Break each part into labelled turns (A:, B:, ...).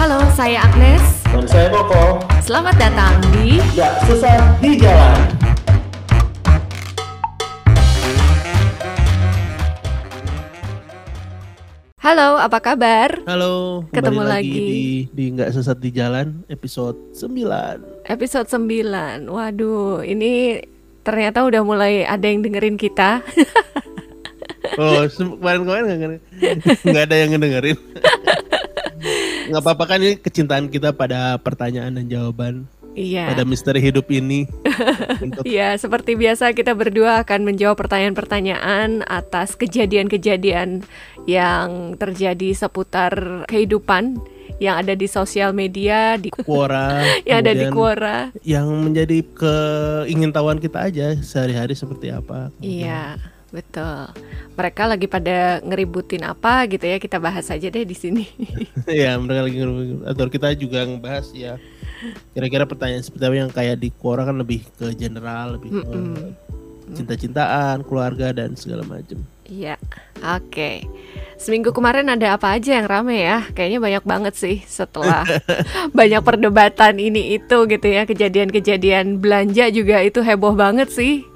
A: Halo, saya Agnes.
B: Dan saya Koko,
A: Selamat datang di
B: gak susah di jalan.
A: Halo, apa kabar?
C: Halo,
A: Ketemu
C: lagi,
A: lagi.
C: di di nggak sesat di jalan episode 9.
A: Episode 9. Waduh, ini ternyata udah mulai ada yang dengerin kita.
C: Oh, kemarin-kemarin nggak ada yang ngedengerin. Nggak apa-apa kan ini kecintaan kita pada pertanyaan dan jawaban
A: Iya.
C: pada misteri hidup ini. Untuk
A: Iya, seperti biasa kita berdua akan menjawab pertanyaan-pertanyaan atas kejadian-kejadian yang terjadi seputar kehidupan yang ada di sosial media, di
C: Quora,
A: yang ada di Quora.
C: yang menjadi keingintahuan kita aja sehari-hari seperti apa.
A: Iya, betul. Mereka lagi pada ngeributin apa gitu ya, kita bahas aja deh di sini.
C: Iya, mereka lagi ngeru- atau kita juga ngebahas ya kira-kira pertanyaan seperti apa yang kayak di Quora kan lebih ke general, lebih ke
A: Mm-mm.
C: cinta-cintaan, keluarga dan segala macam.
A: Iya, oke. Seminggu kemarin ada apa aja yang rame ya? Kayaknya banyak banget sih setelah banyak perdebatan ini itu gitu ya. Kejadian-kejadian belanja juga itu heboh banget sih.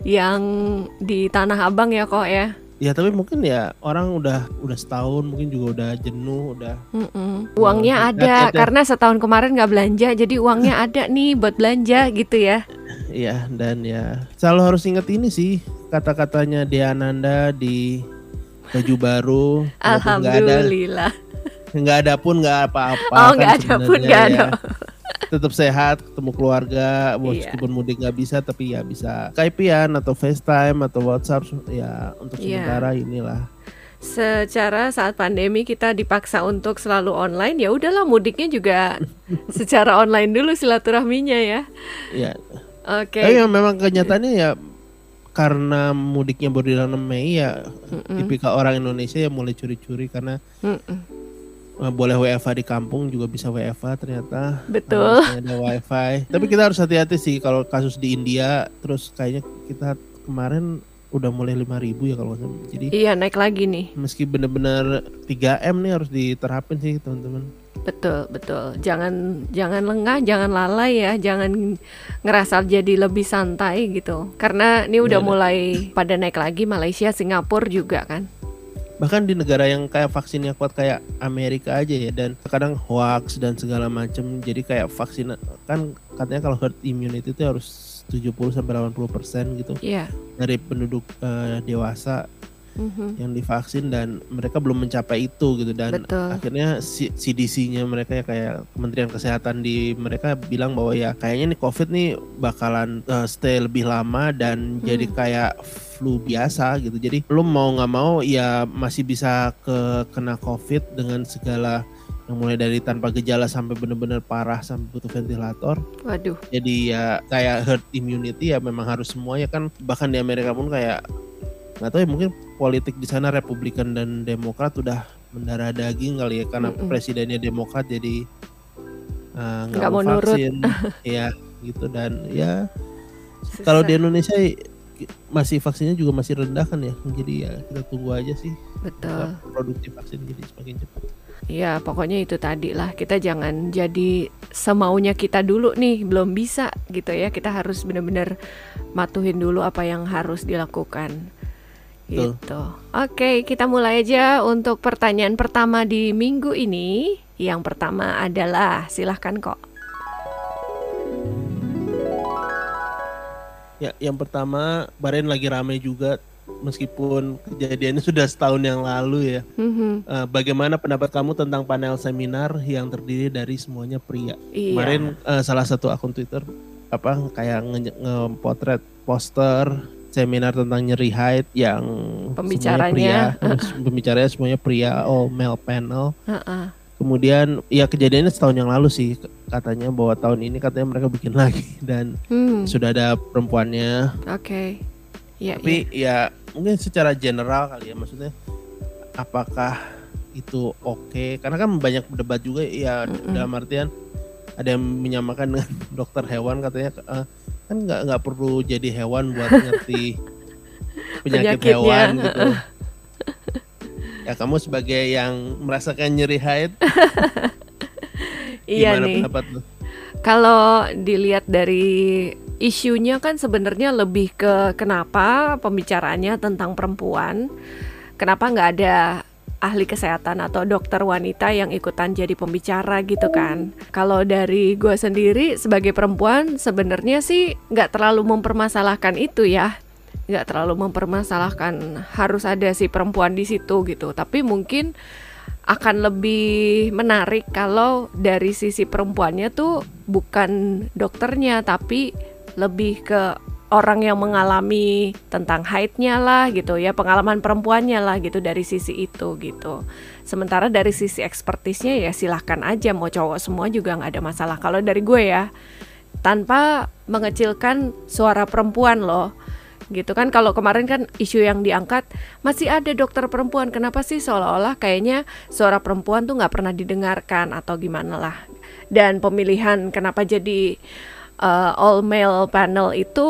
A: Yang di Tanah Abang ya kok ya.
C: Ya tapi mungkin ya orang udah udah setahun mungkin juga udah jenuh udah
A: Mm-mm. Uangnya
C: Oh,
A: ada
C: hati-hati.
A: karena setahun kemarin nggak belanja, jadi uangnya ada nih buat belanja gitu ya.
C: ya dan ya selalu harus ingat ini sih kata-katanya Diananda di baju baru walaupun nggak ada
A: Alhamdulillah.
C: nggak ada pun nggak apa-apa
A: Oh,
C: kan
A: nggak ada pun, nggak ada.
C: ya. Tetap sehat ketemu keluarga
A: Iya.
C: meskipun mudik nggak bisa tapi ya bisa Skypean atau FaceTime atau WhatsApp ya untuk
A: Iya.
C: sementara inilah
A: Secara saat pandemi kita dipaksa untuk selalu online, ya udahlah mudiknya juga secara online dulu silaturahminya ya.
C: ya
A: Oke.
C: Tapi yang memang kenyataannya ya karena mudiknya baru di 6 Mei ya tipikal orang Indonesia yang mulai curi-curi karena
A: Mm-mm.
C: eh, boleh WFA di kampung juga bisa WFA ternyata.
A: Betul.
C: Ada WiFi. Tapi kita harus hati-hati sih kalau kasus di India terus kayaknya kita kemarin udah mulai 5000 ya kalau nggak salah. Jadi
A: Iya naik lagi nih.
C: meski bener-bener 3M nih harus diterapin sih teman-teman.
A: Betul betul. Jangan jangan lengah, jangan lalai ya, jangan ngerasa jadi lebih santai gitu. Karena ini udah
C: Iya, iya.
A: mulai pada naik lagi Malaysia, Singapura juga kan.
C: Bahkan di negara yang kayak vaksinnya kuat kayak Amerika aja ya dan kadang hoax dan segala macam jadi kayak vaksin kan katanya kalau herd immunity itu harus 70 sampai 80 persen gitu
A: Iya.
C: dari penduduk eh, dewasa
A: Mhm.
C: yang divaksin dan mereka belum mencapai itu gitu dan
A: Betul.
C: akhirnya CDC-nya mereka ya kayak Kementerian Kesehatan di mereka bilang bahwa ya kayaknya nih COVID nih bakalan uh, stay lebih lama dan jadi kayak flu biasa gitu jadi lu mau nggak mau ya masih bisa ke kena COVID dengan segala yang mulai dari tanpa gejala sampai bener-bener parah sampai butuh ventilator
A: Waduh.
C: jadi ya kayak herd immunity ya memang harus semua ya kan bahkan di Amerika pun kayak nggak tahu ya mungkin politik di sana Republikan dan Demokrat udah mendarah daging kali ya karena
A: Mm-mm.
C: presidennya Demokrat jadi uh, nggak
A: Nggak
C: mau
A: nurut.
C: vaksin ya gitu dan ya kalau di. Indonesia masih vaksinnya juga masih rendah kan ya jadi ya kita tunggu aja sih
A: betul.
C: produksi vaksin jadi semakin cepat
A: Ya pokoknya itu tadi lah kita jangan jadi semaunya kita dulu nih belum bisa gitu ya kita harus benar-benar matuhin dulu apa yang harus dilakukan
C: Betul.
A: gitu. Oke kita mulai aja untuk pertanyaan pertama di minggu ini. Yang pertama adalah silahkan kok.
C: Ya yang pertama Bahrain lagi ramai juga meskipun kejadiannya sudah setahun yang lalu ya
A: Mhm.
C: Eh, bagaimana pendapat kamu tentang panel seminar yang terdiri dari semuanya pria?
A: Iya.
C: Kemarin eh, salah satu akun Twitter apa kayak nge- nge-potret poster seminar tentang nyeri haid yang
A: Pembicaranya.
C: semuanya pria, Terus pembicaranya semuanya pria, all male panel.
A: Heeh.
C: Kemudian ya kejadiannya setahun yang lalu sih katanya bahwa tahun ini katanya mereka bikin lagi dan
A: Hmm,
C: sudah ada perempuannya.
A: Oke. Ya,
C: Tapi ya mungkin secara general kali ya maksudnya apakah itu oke? Karena kan banyak berdebat juga ya
A: Mm-mm.
C: dalam artian ada yang menyamakan dengan dokter hewan katanya eh, kan nggak nggak perlu jadi hewan buat ngerti penyakit hewan gitu. Ya kamu sebagai yang merasakan nyeri haid
A: Iya
C: Gimana
A: nih.
C: pendapat lu?
A: Kalau dilihat dari isunya kan sebenarnya lebih ke kenapa pembicaraannya tentang perempuan, kenapa nggak ada ahli kesehatan atau dokter wanita yang ikutan jadi pembicara gitu kan. Kalau dari gue sendiri sebagai perempuan sebenarnya sih nggak terlalu mempermasalahkan itu ya, nggak terlalu mempermasalahkan harus ada si perempuan di situ gitu. Tapi mungkin akan lebih menarik kalau dari sisi perempuannya tuh bukan dokternya tapi lebih ke orang yang mengalami tentang haidnya lah gitu ya pengalaman perempuannya lah gitu dari sisi itu gitu sementara dari sisi ekspertisnya ya silahkan aja mau cowok semua juga nggak ada masalah kalau dari gue ya tanpa mengecilkan suara perempuan loh gitu kan. Kalau kemarin kan isu yang diangkat masih ada dokter perempuan. Kenapa sih seolah-olah kayaknya suara perempuan tuh nggak pernah didengarkan atau gimana lah? Dan pemilihan kenapa jadi uh, all male panel itu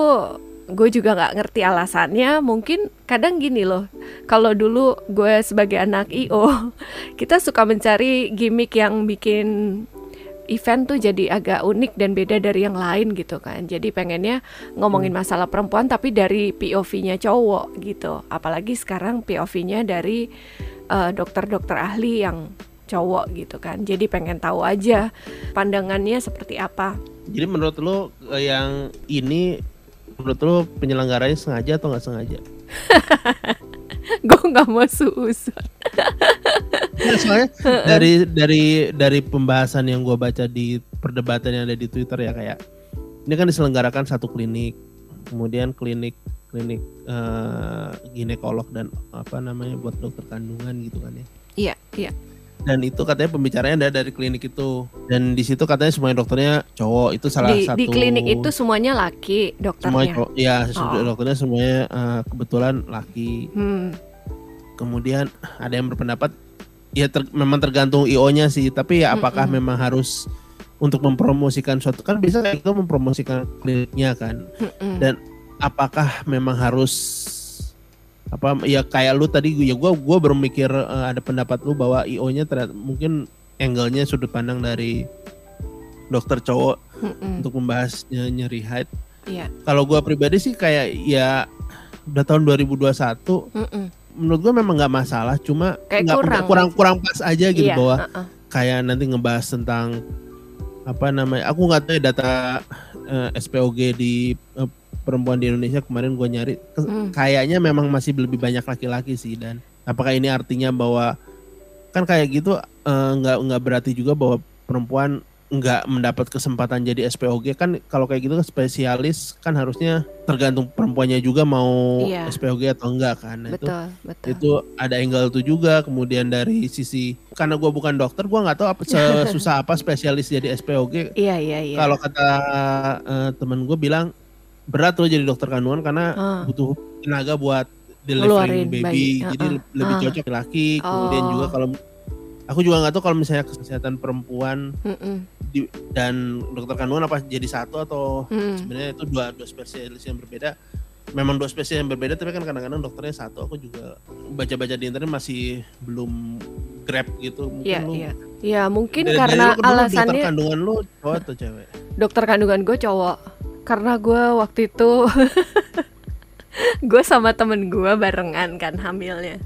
A: gue juga nggak ngerti alasannya. Mungkin kadang gini loh kalau dulu gue sebagai anak io kita suka mencari gimmick yang bikin event tuh jadi agak unik dan beda dari yang lain gitu kan. Jadi pengennya ngomongin masalah perempuan tapi dari POV-nya cowok gitu. Apalagi sekarang POV-nya dari eh, dokter-dokter ahli yang cowok gitu kan. Jadi pengen tahu aja pandangannya seperti apa.
C: Jadi menurut lu eh, yang ini menurut lu penyelenggaranya sengaja atau nggak sengaja?
A: Gue nggak mau susun.
C: Nah, soalnya dari dari dari pembahasan yang gue baca di perdebatan yang ada di Twitter ya kayak ini kan diselenggarakan satu klinik, kemudian klinik klinik eh, ginekolog dan apa namanya buat dokter kandungan gitu kan ya.
A: Iya, iya.
C: Dan itu katanya pembicaranya ada dari klinik itu dan di situ katanya semuanya dokternya cowok itu salah
A: Di,
C: satu
A: di klinik itu semuanya laki dokternya.
C: cowok ya
A: Oh.
C: dokternya semuanya eh, kebetulan laki
A: Hmm,
C: kemudian ada yang berpendapat ya ter- memang tergantung IO-nya sih tapi ya apakah
A: Mm-mm.
C: memang harus untuk mempromosikan suatu kan bisa kayak itu mempromosikan kliniknya kan
A: mm-mm.
C: dan apakah memang harus apa ya kayak lu tadi ya gua gua baru mikir eh, ada pendapat lu bahwa IO-nya ternyata mungkin angle-nya sudut pandang dari dokter cowok
A: Mm-mm.
C: untuk membahas ny- nyeri haid
A: Iya.
C: kalau gua pribadi sih kayak ya udah tahun 2021
A: Mm-mm.
C: menurut gue memang nggak masalah cuma
A: Kayak
C: nggak-
A: kurang.
C: kurang kurang pas aja gitu
A: Iya,
C: bahwa
A: uh-uh.
C: kayak nanti ngebahas tentang apa namanya aku nggak tahu ya data eh, SPOG di eh, perempuan di Indonesia kemarin gue nyari
A: Hmm.
C: kayaknya memang masih lebih banyak laki-laki sih dan apakah ini artinya bahwa kan kayak gitu eh, nggak nggak berarti juga bahwa perempuan nggak mendapat kesempatan jadi SPOG kan kalau kayak gitu kan spesialis kan harusnya tergantung perempuannya juga mau
A: Iya.
C: SPOG atau enggak kan Nah, itu
A: betul, betul.
C: itu ada angle itu juga kemudian dari sisi karena gue bukan dokter gue nggak tahu apa susah apa spesialis jadi SPOG
A: Iya, iya, iya.
C: kalau kata eh, temen gue bilang berat loh jadi dokter kandungan karena
A: Ah.
C: butuh tenaga buat
A: Ngeluarin
C: delivering baby
A: bayi.
C: jadi
A: Ah,
C: le- lebih
A: ah.
C: cocok laki kemudian
A: Oh.
C: juga kalau aku juga nggak tahu kalau misalnya kesehatan perempuan
A: Mm-mm,
C: di- dan dokter kandungan apa jadi satu atau
A: mm.
C: sebenarnya itu dua dua spesialis yang berbeda memang dua spesialis yang berbeda tapi kan kadang-kadang dokternya satu aku juga baca-baca di internet masih belum grab gitu mungkin
A: Iya,
C: lu
A: iya. Ya mungkin
C: dari- dari
A: karena
C: lu kedua, dokter
A: alasannya
C: kandungan lu cowok atau cewek
A: dokter kandungan gue cowok. Karena gue waktu itu gue sama temen gue barengan kan hamilnya.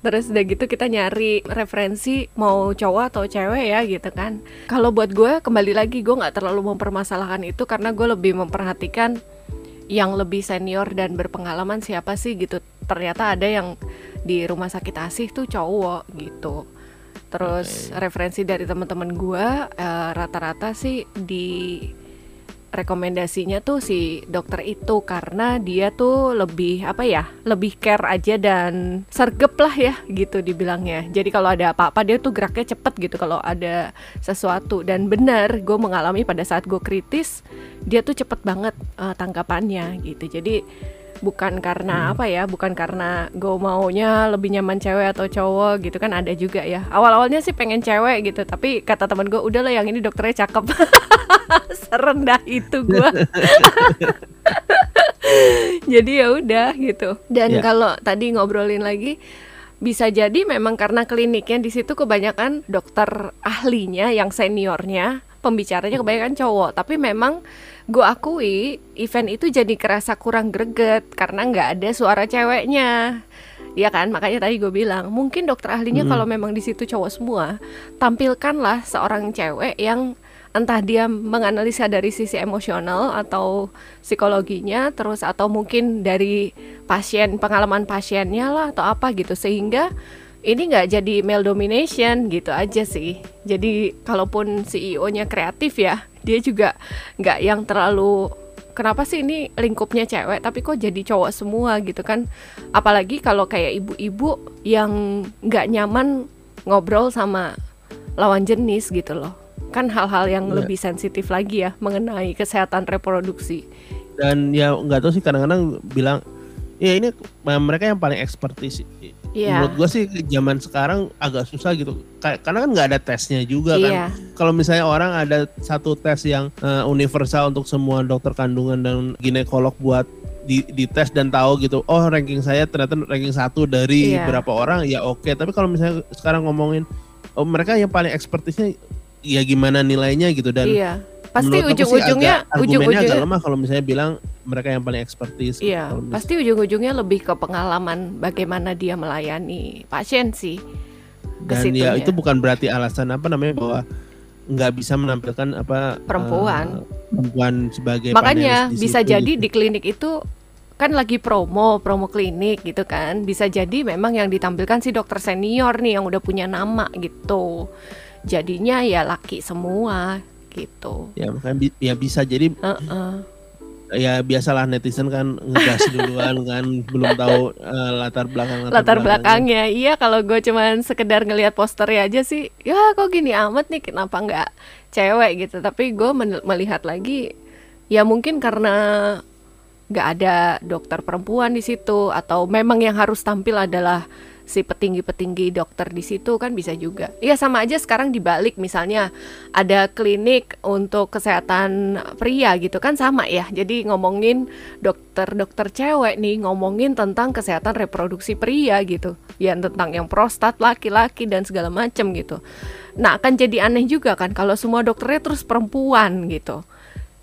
A: Terus udah gitu kita nyari referensi mau cowok atau cewek ya gitu kan. Kalau buat gue kembali lagi gue nggak terlalu mempermasalahkan itu karena gue lebih memperhatikan yang lebih senior dan berpengalaman siapa sih gitu. Ternyata ada yang di rumah sakit asih tuh cowok gitu. Terus
C: Oke.
A: referensi dari teman-teman gue eh, rata-rata sih di rekomendasinya tuh si dokter itu karena dia tuh lebih apa ya lebih care aja dan sergep lah ya gitu dibilangnya. Jadi kalau ada apa-apa dia tuh geraknya cepet gitu kalau ada sesuatu. Dan benar gue mengalami pada saat gue kritis dia tuh cepet banget eh, tanggapannya gitu. Jadi bukan karena apa ya bukan karena gue maunya lebih nyaman cewek atau cowok gitu kan ada juga ya. Awal-awalnya sih pengen cewek gitu tapi kata teman gue udahlah yang ini dokternya cakep. Serendah itu gue jadi ya udah gitu. Dan
C: Ya.
A: kalau tadi ngobrolin lagi bisa jadi memang karena kliniknya di situ kebanyakan dokter ahlinya yang seniornya pembicaranya kebanyakan cowok. Tapi memang gue akui event itu jadi kerasa kurang greget karena nggak ada suara ceweknya. Ya kan? Makanya tadi gue bilang mungkin dokter ahlinya
C: Hmm.
A: kalau memang di situ cowok semua tampilkanlah seorang cewek yang entah dia menganalisa dari sisi emosional atau psikologinya terus atau mungkin dari pasien pengalaman pasiennya lah atau apa gitu. Sehingga ini nggak jadi male domination gitu aja sih. Jadi kalaupun CEO-nya kreatif ya dia juga nggak yang terlalu kenapa sih ini lingkupnya cewek tapi kok jadi cowok semua gitu kan. Apalagi kalau kayak ibu-ibu yang nggak nyaman ngobrol sama lawan jenis gitu loh. Kan hal-hal yang
C: Iya.
A: lebih sensitif lagi ya mengenai kesehatan reproduksi.
C: Dan ya nggak tahu sih kadang-kadang bilang ya ini mereka yang paling ekspertis
A: Iya.
C: menurut gua sih zaman sekarang agak susah gitu. Ka- karena kan nggak ada tesnya juga kan.
A: Iya.
C: Kalau misalnya orang ada satu tes yang eh, universal untuk semua dokter kandungan dan ginekolog buat di, dites dan tahu gitu oh ranking saya ternyata ranking satu dari
A: Iya.
C: berapa orang ya oke. Tapi kalau misalnya sekarang ngomongin oh mereka yang paling ekspertisnya ya gimana nilainya gitu dan
A: iya pasti
C: sih
A: ujung-ujungnya
C: agak-
A: ujung-ujungnya
C: lemah kalau misalnya bilang mereka yang paling ekspertis.
A: Iya, pasti ujung-ujungnya lebih ke pengalaman bagaimana dia melayani pasien sih.
C: dan ya itu bukan berarti alasan apa namanya bahwa nggak bisa menampilkan apa
A: Perempuan.
C: eh, perempuan sebagai
A: Makanya bisa
C: situ
A: jadi
C: gitu.
A: di klinik itu kan lagi promo, promo klinik gitu kan. Bisa jadi memang yang ditampilkan si dokter senior nih yang udah punya nama gitu. Jadinya ya laki semua gitu.
C: ya makanya bi- ya bisa jadi
A: Heeh.
C: ya biasalah netizen kan ngegas duluan kan belum tahu eh, latar belakang
A: Latar belakangnya, iya kalau gue cuman sekedar ngelihat posternya aja sih, ya kok gini amat nih, kenapa nggak cewek gitu. Tapi gue melihat lagi, ya mungkin karena nggak ada dokter perempuan di situ, atau memang yang harus tampil adalah si petinggi-petinggi dokter di situ kan bisa juga. Iya sama aja sekarang dibalik misalnya ada klinik untuk kesehatan pria gitu kan sama ya. Jadi ngomongin dokter-dokter cewek nih ngomongin tentang kesehatan reproduksi pria gitu. Ya tentang yang prostat laki-laki dan segala macem gitu. Nah, akan jadi aneh juga kan kalau semua dokternya terus perempuan gitu.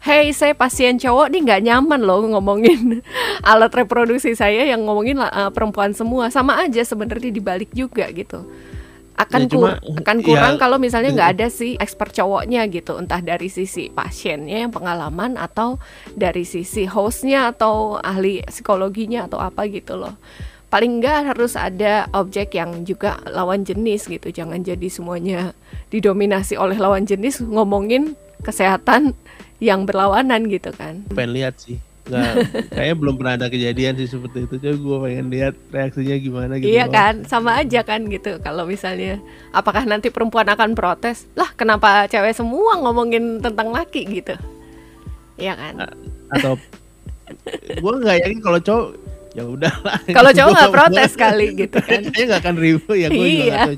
A: Hey, saya pasien cowok nih nggak nyaman loh ngomongin alat reproduksi saya yang ngomongin uh, perempuan semua. Sama aja sebenarnya dibalik juga gitu. Akan
C: Ya, cuma,
A: kur- akan kurang
C: ya,
A: kalau misalnya nggak
C: iya.
A: ada si expert cowoknya gitu, entah dari sisi pasiennya yang pengalaman atau dari sisi hostnya atau ahli psikologinya atau apa gitu loh. Paling nggak harus ada objek yang juga lawan jenis gitu, jangan jadi semuanya didominasi oleh lawan jenis ngomongin kesehatan yang berlawanan gitu kan.
C: pengen lihat sih nggak kayaknya belum pernah ada kejadian sih seperti itu coba gue pengen lihat reaksinya gimana gitu
A: Iya kan, sama aja kan gitu. Kalau misalnya, apakah nanti perempuan akan protes? Lah, kenapa cewek semua ngomongin tentang laki gitu? Iya kan.
C: atau gue nggak yakin kalau cowok ya udah lah
A: Kalau cowok nggak protes kali gitu kan.
C: kayaknya nggak akan ribut ya gue juga
A: Iya.
C: tahu.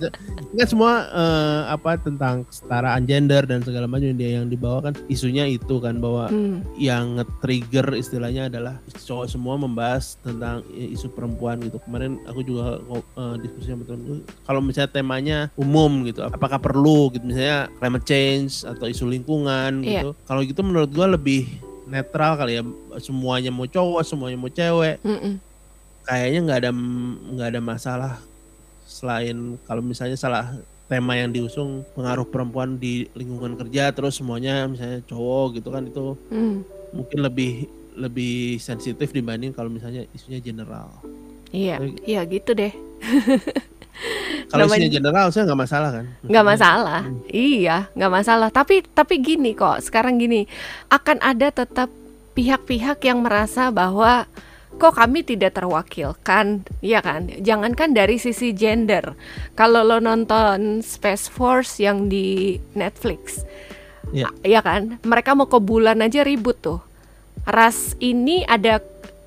C: Kan semua eh, apa tentang kesetaraan gender dan segala macam dia yang dibawa kan isunya itu kan bahwa
A: Hmm,
C: yang nge-trigger istilahnya adalah cowok semua membahas tentang i- isu perempuan gitu. Kemarin aku juga eh, diskusi sama temen kalau misalnya temanya umum gitu, apakah perlu gitu misalnya climate change atau isu lingkungan
A: Iya.
C: gitu. Kalau gitu menurut gua lebih netral kali ya, semuanya mau cowok, semuanya mau cewek.
A: mm-mm.
C: Kayaknya nggak ada nggak ada masalah selain kalau misalnya salah tema yang diusung pengaruh perempuan di lingkungan kerja terus semuanya misalnya cowok gitu kan itu
A: Hmm,
C: mungkin lebih lebih sensitif dibanding kalau misalnya isunya general.
A: Iya,
C: Oke.
A: iya gitu deh.
C: Kalau
A: Namanya-
C: isunya general saya nggak masalah kan?
A: nggak masalah iya nggak masalah tapi tapi gini kok sekarang gini akan ada tetap pihak-pihak yang merasa bahwa kok kami tidak terwakilkan? Ya kan? Jangankan dari sisi gender. Kalau lo nonton Space Force yang di Netflix
C: Iya.
A: ya kan? Mereka mau ke bulan aja ribut tuh. Ras ini ada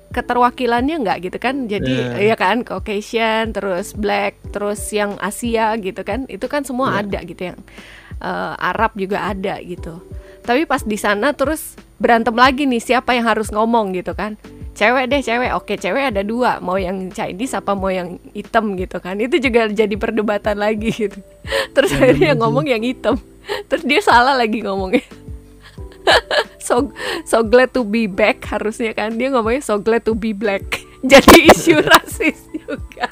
A: keterwakilannya nggak gitu kan? Jadi
C: Iya.
A: ya kan? Caucasian terus black terus yang Asia gitu kan? Itu kan semua
C: Iya.
A: ada gitu yang eh, Arab juga ada gitu. Tapi pas di sana terus berantem lagi nih siapa yang harus ngomong gitu kan cewek deh cewek. Oke cewek ada dua. Mau yang Chinese apa mau yang hitam gitu kan. Itu juga jadi perdebatan lagi gitu. Terus
C: Ya,
A: akhirnya yang
C: sih.
A: ngomong yang hitam. Terus dia salah lagi ngomongnya. so so glad to be back harusnya kan. Dia ngomongnya so glad to be black. Jadi isu rasis juga.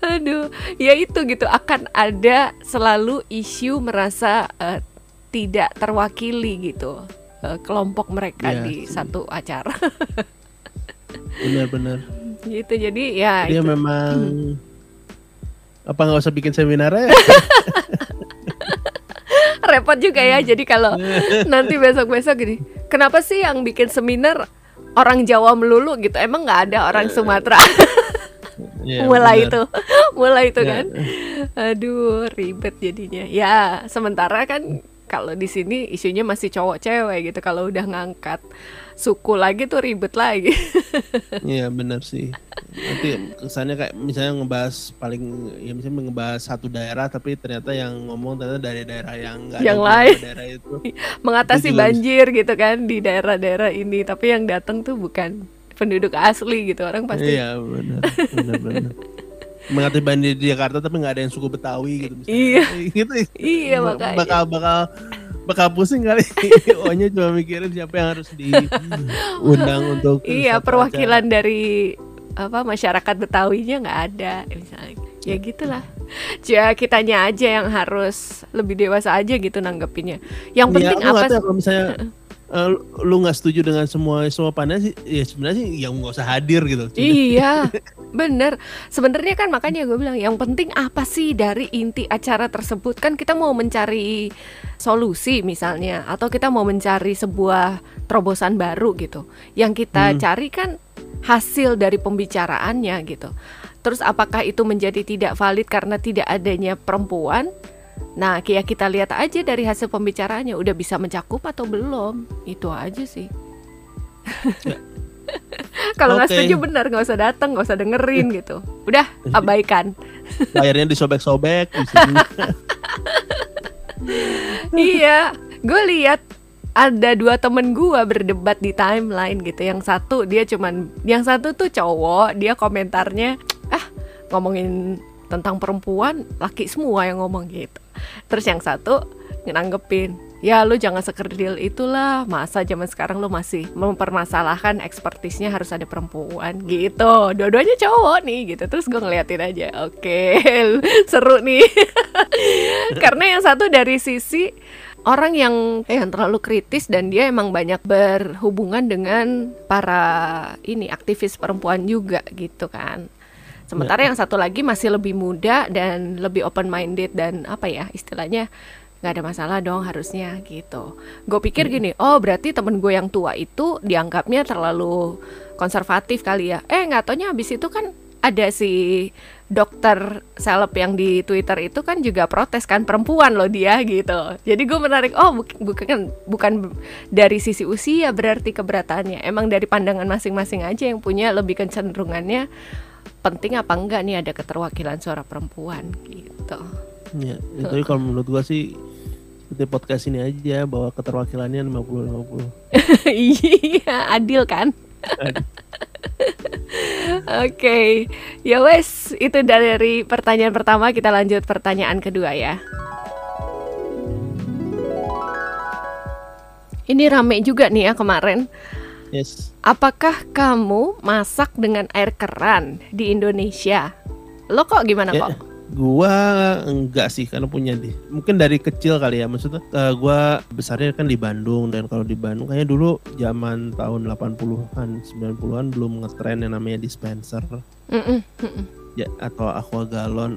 A: Aduh, ya itu gitu. Akan ada selalu isu merasa eh, tidak terwakili gitu eh, kelompok mereka
C: Iya
A: di
C: sih.
A: satu acara.
C: Benar-benar.
A: gitu jadi ya
C: Dia
A: itu.
C: memang apa nggak usah bikin seminar ya?
A: repot juga ya. Jadi kalau nanti besok-besok gini, kenapa sih yang bikin seminar orang Jawa melulu gitu? Emang nggak ada orang Sumatera?
C: Iya,
A: mulai
C: benar.
A: itu, mulai itu
C: Ya.
A: kan. Aduh, ribet jadinya. Ya, sementara kan kalau di sini isunya masih cowok cewek gitu. Kalau udah ngangkat suku lagi tuh ribet lagi.
C: Iya benar sih. Nanti kesannya kayak misalnya ngebahas paling ya misalnya ngebahas satu daerah tapi ternyata yang ngomong ternyata dari daerah yang ada
A: Yang lain.
C: daerah itu.
A: Mengatasi
C: Itu
A: banjir gitu kan di daerah-daerah ini, tapi yang datang tuh bukan penduduk asli gitu. Orang pasti
C: Iya benar benar benar. Mengatasi banjir di Jakarta tapi nggak ada yang suku Betawi gitu. misalnya.
A: Iya.
C: gitu.
A: Iya, makanya.
C: Bakal bakal bakal pusing kali. Ohnya cuma mikirin siapa yang harus diundang untuk
A: Iya, perwakilan dari apa masyarakat Betawinya nggak ada misalnya. Ya gitulah. Ya kitanya aja yang harus lebih dewasa aja gitu nanggepinnya. Yang
C: Iya,
A: penting
C: nggak
A: apa
C: tahu
A: sih?
C: kalau misalnya eh, lu- lu nggak setuju dengan semua semua pandangan sih ya sebenarnya sih yang nggak usah hadir gitu
A: Iya, bener. Sebenarnya kan makanya gue bilang yang penting apa sih dari inti acara tersebut kan kita mau mencari solusi misalnya atau kita mau mencari sebuah terobosan baru gitu. Yang kita
C: Hmm.
A: cari kan hasil dari pembicaraannya gitu. Terus apakah itu menjadi tidak valid karena tidak adanya perempuan? Nah, ya kita lihat aja dari hasil pembicaraannya udah bisa mencakup atau belum. Itu aja sih. Kalau nggak
C: Oke.
A: setuju benar nggak usah datang, nggak usah dengerin gitu. Udah abaikan.
C: layarnya disobek-sobek
A: iya, gue lihat ada dua temen gue berdebat di timeline gitu. Yang satu dia cuman, yang satu tuh cowok, dia komentarnya ah ngomongin tentang perempuan, laki semua yang ngomong gitu. Terus yang satu nanggepin, ya lu jangan sekerdil itulah, masa zaman sekarang lu masih mempermasalahkan ekspertisnya harus ada perempuan gitu. Dua-duanya cowok nih gitu. Terus gue ngeliatin aja, oke seru nih. Karena yang satu dari sisi orang yang eh, yang terlalu kritis dan dia emang banyak berhubungan dengan para ini aktivis perempuan juga gitu kan. Sementara yang satu lagi masih lebih muda dan lebih open minded dan apa ya istilahnya nggak ada masalah dong harusnya gitu. Gue pikir gini, oh berarti temen gue yang tua itu dianggapnya terlalu konservatif kali ya. Eh nggak taunya habis itu kan ada si dokter seleb yang di Twitter itu kan juga protes kan perempuan loh dia gitu. Jadi gue menarik oh buk- bukan bukan dari sisi usia berarti keberatannya. Emang dari pandangan masing-masing aja yang punya lebih kecenderungannya penting apa enggak nih ada keterwakilan suara perempuan gitu.
C: ya, ya, tapi kalau menurut gua sih seperti podcast ini aja bahwa keterwakilannya 50-50
A: Iya, adil kan? Oke, ya wes itu dari pertanyaan pertama kita lanjut pertanyaan kedua ya. Ini rame juga nih ya kemarin.
C: Yes
A: Apakah kamu masak dengan air keran di Indonesia? Lo kok gimana
C: Ya,
A: kok?
C: gua enggak sih karena punya di mungkin dari kecil kali ya maksudnya eh, gua besarnya kan di Bandung dan kalau di Bandung kayaknya dulu zaman tahun 80-an 90-an belum ngetren yang namanya dispenser
A: Mm-mm, mm-mm.
C: ya atau aqua galon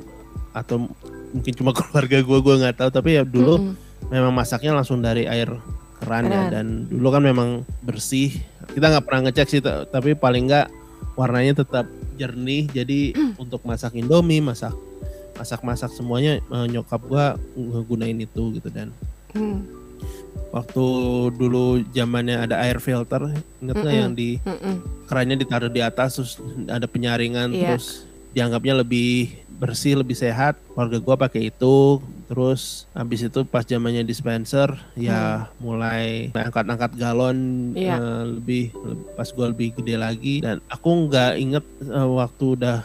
C: atau mungkin cuma keluarga gua gua nggak tahu tapi ya dulu memang masaknya langsung dari air keran ya dan dulu kan memang bersih kita nggak pernah ngecek sih ta- tapi paling nggak warnanya tetap jernih jadi untuk masak indomie masak masak masak semuanya eh, nyokap gua ngegunain itu gitu dan
A: Mm,
C: waktu dulu zamannya ada air filter inget nggak yang di
A: mm-mm.
C: kerannya ditaruh di atas terus ada penyaringan
A: Iya.
C: terus dianggapnya lebih bersih lebih sehat keluarga gua pakai itu terus habis itu pas zamannya dispenser ya mulai angkat-angkat galon
A: Hmm. Iya.
C: eh, lebih le- pas gua lebih gede lagi dan aku nggak inget eh, waktu udah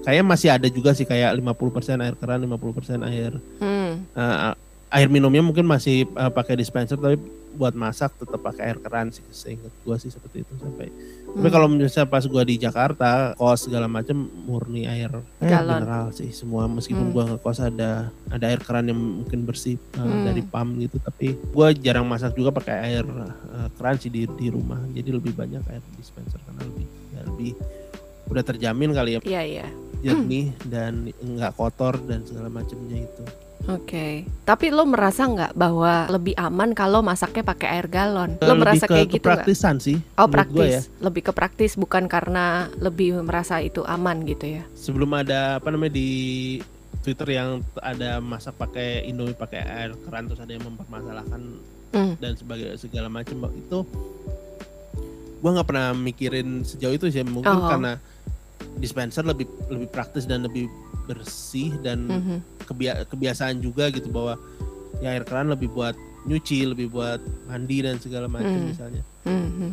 C: kayaknya masih ada juga sih kayak 50% air keran 50% air
A: Hmm.
C: eh, air minumnya mungkin masih eh, pakai dispenser tapi buat masak tetap pakai air keran sih seingat gua sih seperti itu sampai tapi
A: Hmm.
C: kalau misalnya pas gua di Jakarta kos segala macam murni air
A: Galon.
C: mineral sih semua meskipun
A: Hmm.
C: gua ngekos ada ada air keran yang mungkin bersih eh,
A: Hmm.
C: dari pam gitu tapi gua jarang masak juga pakai air eh, keran sih di di rumah jadi lebih banyak air dispenser karena lebih ya lebih udah terjamin kali ya
A: Iya iya.
C: jernih dan nggak kotor dan segala macamnya itu
A: Oke. Tapi lo merasa nggak bahwa lebih aman kalau masaknya pakai air galon? Lo
C: lebih
A: merasa
C: ke
A: kayak gitu nggak?
C: kepraktisan sih
A: Oh
C: gua
A: praktis,
C: ya
A: lebih ke praktis bukan karena lebih merasa itu aman gitu ya?
C: sebelum ada apa namanya di Twitter yang ada masak pakai Indomie pakai air keran terus ada yang mempermasalahkan
A: Hmm.
C: dan sebagai segala macam itu gua nggak pernah mikirin sejauh itu sih mungkin
A: Oh.
C: karena dispenser lebih lebih praktis dan lebih bersih dan
A: Mhm.
C: kebia- kebiasaan juga gitu bahwa ya air keran lebih buat nyuci lebih buat mandi dan segala macam
A: Hmm.
C: misalnya
A: Mhm.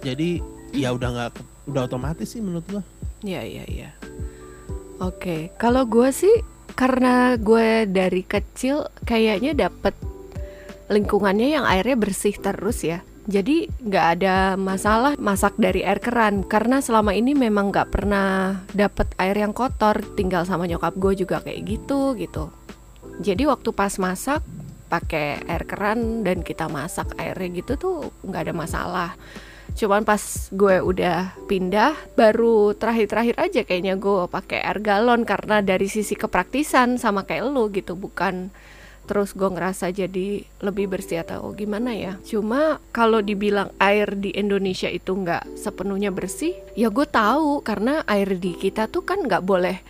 C: jadi ya udah nggak udah otomatis sih menurut gua
A: Iya iya iya. Oke, kalau gue sih karena gue dari kecil kayaknya dapet lingkungannya yang airnya bersih terus ya. Jadi nggak ada masalah masak dari air keran karena selama ini memang nggak pernah dapet air yang kotor. Tinggal sama nyokap gue juga kayak gitu gitu. Jadi waktu pas masak pakai air keran dan kita masak airnya gitu tuh nggak ada masalah. Cuman pas gue udah pindah baru terakhir-terakhir aja kayaknya gue pakai air galon karena dari sisi kepraktisan sama kayak lu gitu bukan terus gue ngerasa jadi lebih bersih atau gimana ya. Cuma kalau dibilang air di Indonesia itu nggak sepenuhnya bersih ya gue tahu. Karena air di kita tuh kan nggak boleh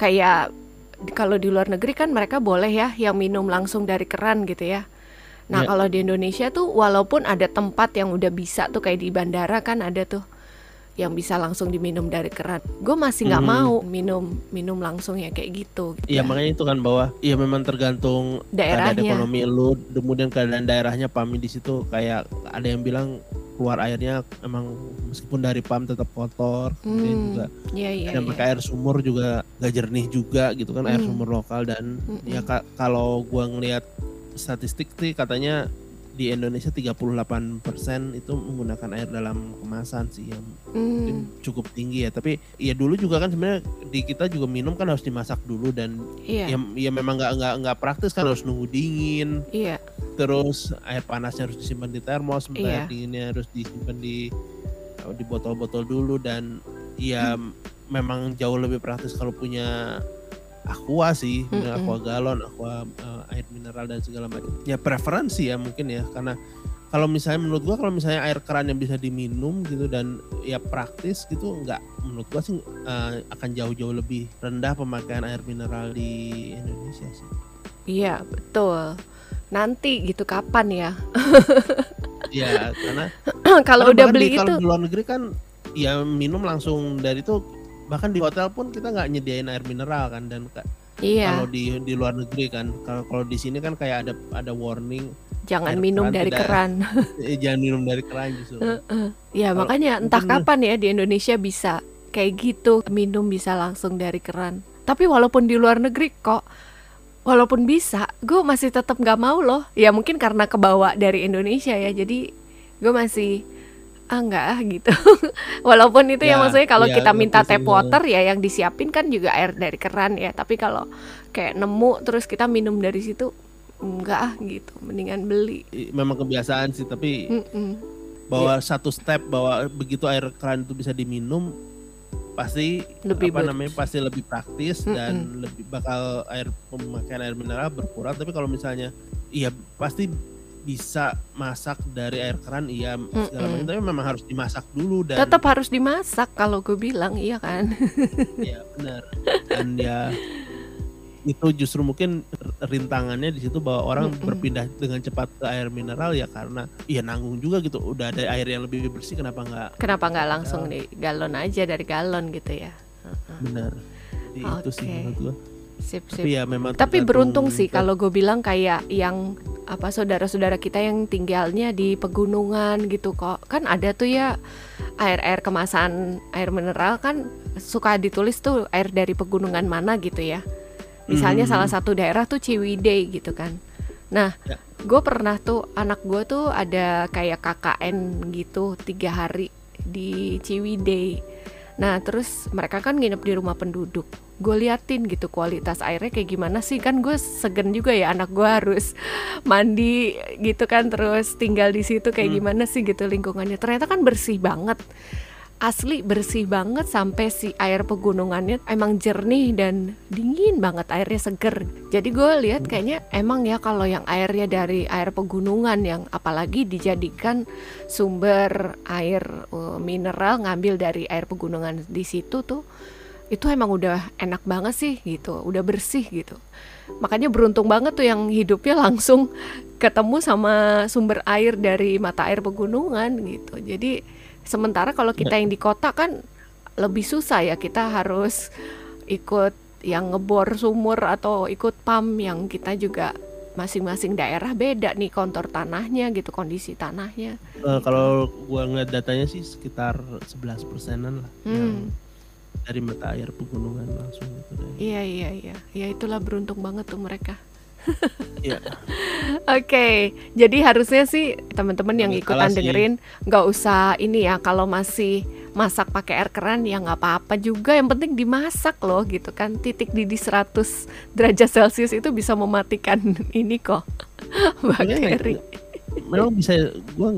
A: kayak kalau di luar negeri kan mereka boleh ya yang minum langsung dari keran gitu ya. Nah
C: Ya.
A: kalau di Indonesia tuh walaupun ada tempat yang udah bisa tuh kayak di bandara kan ada tuh yang bisa langsung diminum dari keran. Gue masih nggak
C: Hmm.
A: mau minum minum langsung ya kayak gitu. gitu
C: Iya
A: ya.
C: makanya itu kan bahwa ya memang tergantung keadaan
A: daerahnya.
C: ekonomi lu kemudian keadaan daerahnya pami di situ kayak ada yang bilang keluar airnya emang meskipun dari pam tetap kotor
A: Hmm,
C: juga
A: Iya iya.
C: ada yang
A: iya.
C: pakai air sumur juga gak jernih juga gitu kan air
A: Hmm.
C: sumur lokal dan ya ka- kalau gua ngelihat statistik sih katanya di Indonesia 38% itu menggunakan air dalam kemasan sih yang
A: Hmm,
C: cukup tinggi ya. Tapi ya dulu juga kan sebenarnya di kita juga minum kan harus dimasak dulu dan
A: iya.
C: ya, ya memang nggak nggak nggak praktis kan harus nunggu dingin.
A: Iya.
C: Terus air panasnya harus disimpan di termos sementara
A: Iya.
C: air dinginnya harus disimpan di di botol-botol dulu dan ya
A: Hmm.
C: memang jauh lebih praktis kalau punya aqua sih punya
A: Mm-mm.
C: aqua galon aqua eh, air mineral dan segala macam ya preferensi ya mungkin ya karena kalau misalnya menurut gua kalau misalnya air keran yang bisa diminum gitu dan ya praktis gitu nggak menurut gua sih eh, akan jauh-jauh lebih rendah pemakaian air mineral di Indonesia sih
A: iya betul. Nanti gitu kapan ya?
C: ya karena
A: kalau udah beli
C: di,
A: itu
C: kalau di luar negeri kan ya minum langsung dari itu bahkan di hotel pun kita nggak nyediain air mineral kan dan
A: iya
C: kalau di di luar negeri kan kalau kalau di sini kan kayak ada ada warning
A: jangan minum
C: keran
A: dari
C: tidak-
A: keran.
C: eh, jangan minum dari keran justru
A: Ya
C: Kalau-
A: makanya entah kapan ya di Indonesia bisa kayak gitu minum bisa langsung dari keran. Tapi walaupun di luar negeri kok, walaupun bisa, gue masih tetap nggak mau loh. Ya mungkin karena kebawa dari Indonesia ya, jadi gue masih ah nggak ah gitu. walaupun itu ya,
C: Ya,
A: maksudnya kalau
C: ya,
A: kita minta tap water ya yang disiapin kan juga air dari keran ya. Tapi kalau kayak nemu terus kita minum dari situ enggak ah gitu, mendingan beli.
C: Memang kebiasaan sih tapi
A: Mm-mm.
C: bahwa satu step bahwa begitu air keran itu bisa diminum pasti
A: Lebih
C: apa
A: ber-
C: namanya pasti lebih praktis
A: Mm-mm.
C: dan lebih bakal air pemakaian air mineral berkurang tapi kalau misalnya iya pasti bisa masak dari air keran iya segala macam. Tapi memang harus dimasak dulu dan
A: Tetap harus dimasak kalau gue bilang iya kan.
C: ya benar. Dan ya itu justru mungkin rintangannya di situ bahwa orang
A: Mm-mm.
C: berpindah dengan cepat ke air mineral ya karena ya nanggung juga gitu. Udah ada air yang lebih bersih kenapa nggak
A: Kenapa nggak langsung di galon aja dari galon gitu ya?
C: Benar. Jadi itu sih menurut gua
A: Sip
C: tapi
A: sip.
C: ya memang
A: Tapi beruntung sih kalau gue bilang kayak yang apa saudara-saudara kita yang tinggalnya di pegunungan gitu kok. Kan ada tuh ya air-air kemasan air mineral kan suka ditulis tuh air dari pegunungan mana gitu ya. Misalnya
C: Hmm.
A: salah satu daerah tuh Ciwidey gitu kan. Nah,
C: Ya.
A: gue pernah tuh anak gue tuh ada kayak KKN gitu tiga hari di Ciwidey. Nah, terus mereka kan nginep di rumah penduduk. Gue liatin gitu kualitas airnya kayak gimana sih kan gue segen juga ya anak gue harus mandi gitu kan terus tinggal di situ kayak
C: Hmm.
A: gimana sih gitu lingkungannya. Ternyata kan bersih banget asli bersih banget sampai si air pegunungannya emang jernih dan dingin banget airnya seger jadi gue lihat kayaknya emang ya kalau yang airnya dari air pegunungan yang apalagi dijadikan sumber air eh, mineral ngambil dari air pegunungan di situ tuh itu emang udah enak banget sih gitu. Udah bersih gitu. Makanya beruntung banget tuh yang hidupnya langsung ketemu sama sumber air dari mata air pegunungan gitu. Jadi sementara kalau kita yang di kota kan lebih susah ya kita harus ikut yang ngebor sumur atau ikut pam yang kita juga masing-masing daerah beda nih kontur tanahnya gitu kondisi tanahnya.
C: Eh, kalau gua ngeliat datanya sih sekitar 11 persenan lah. Yang
A: Hmm.
C: Dari mata air pegunungan langsung gitu deh.
A: iya iya iya. Ya itulah beruntung banget tuh mereka.
C: Iya.
A: Oke, jadi harusnya sih teman-teman yang ikutan dengerin nggak usah ini ya kalau masih masak pakai air keran ya nggak apa-apa juga. Yang penting dimasak loh gitu kan. Titik didih 100 derajat celcius itu bisa mematikan ini kok. Bakteri.
C: Memang bisa gua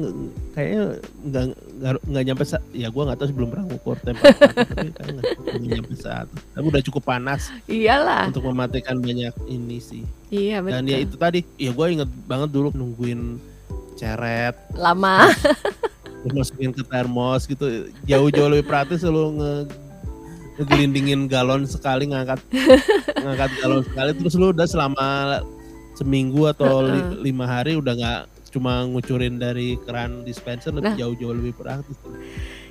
C: kayaknya nggak nggak nyampe sa- ya gua nggak tahu sebelum pernah ngukur temperatur tapi nggak nyampe saat. Tapi udah cukup panas
A: iyalah.
C: untuk mematikan banyak ini sih.
A: Iya betul
C: dan ya itu tadi ya gua inget banget dulu nungguin ceret.
A: Lama.
C: Masukin ke termos gitu jauh-jauh lebih praktis lu nge ngegelindingin galon sekali ngangkat ngangkat galon sekali terus lu udah selama seminggu atau li-
A: Heeh.
C: lima hari udah nggak cuma ngucurin dari keran dispenser lebih
A: Nah.
C: jauh-jauh lebih praktis.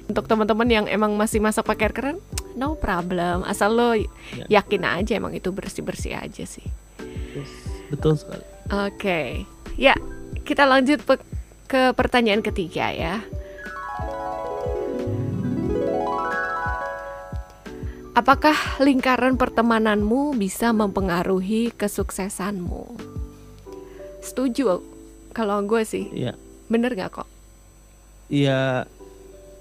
A: Untuk teman-teman yang emang masih masak pakai air keran no problem. Asal lo yakin aja emang itu bersih-bersih aja sih.
C: Betul sekali.
A: Oke, ya kita lanjut pe- ke pertanyaan ketiga ya. Apakah lingkaran pertemananmu bisa mempengaruhi kesuksesanmu? Setuju kalau gue sih,
C: Iya
A: bener gak kok?
C: Iya,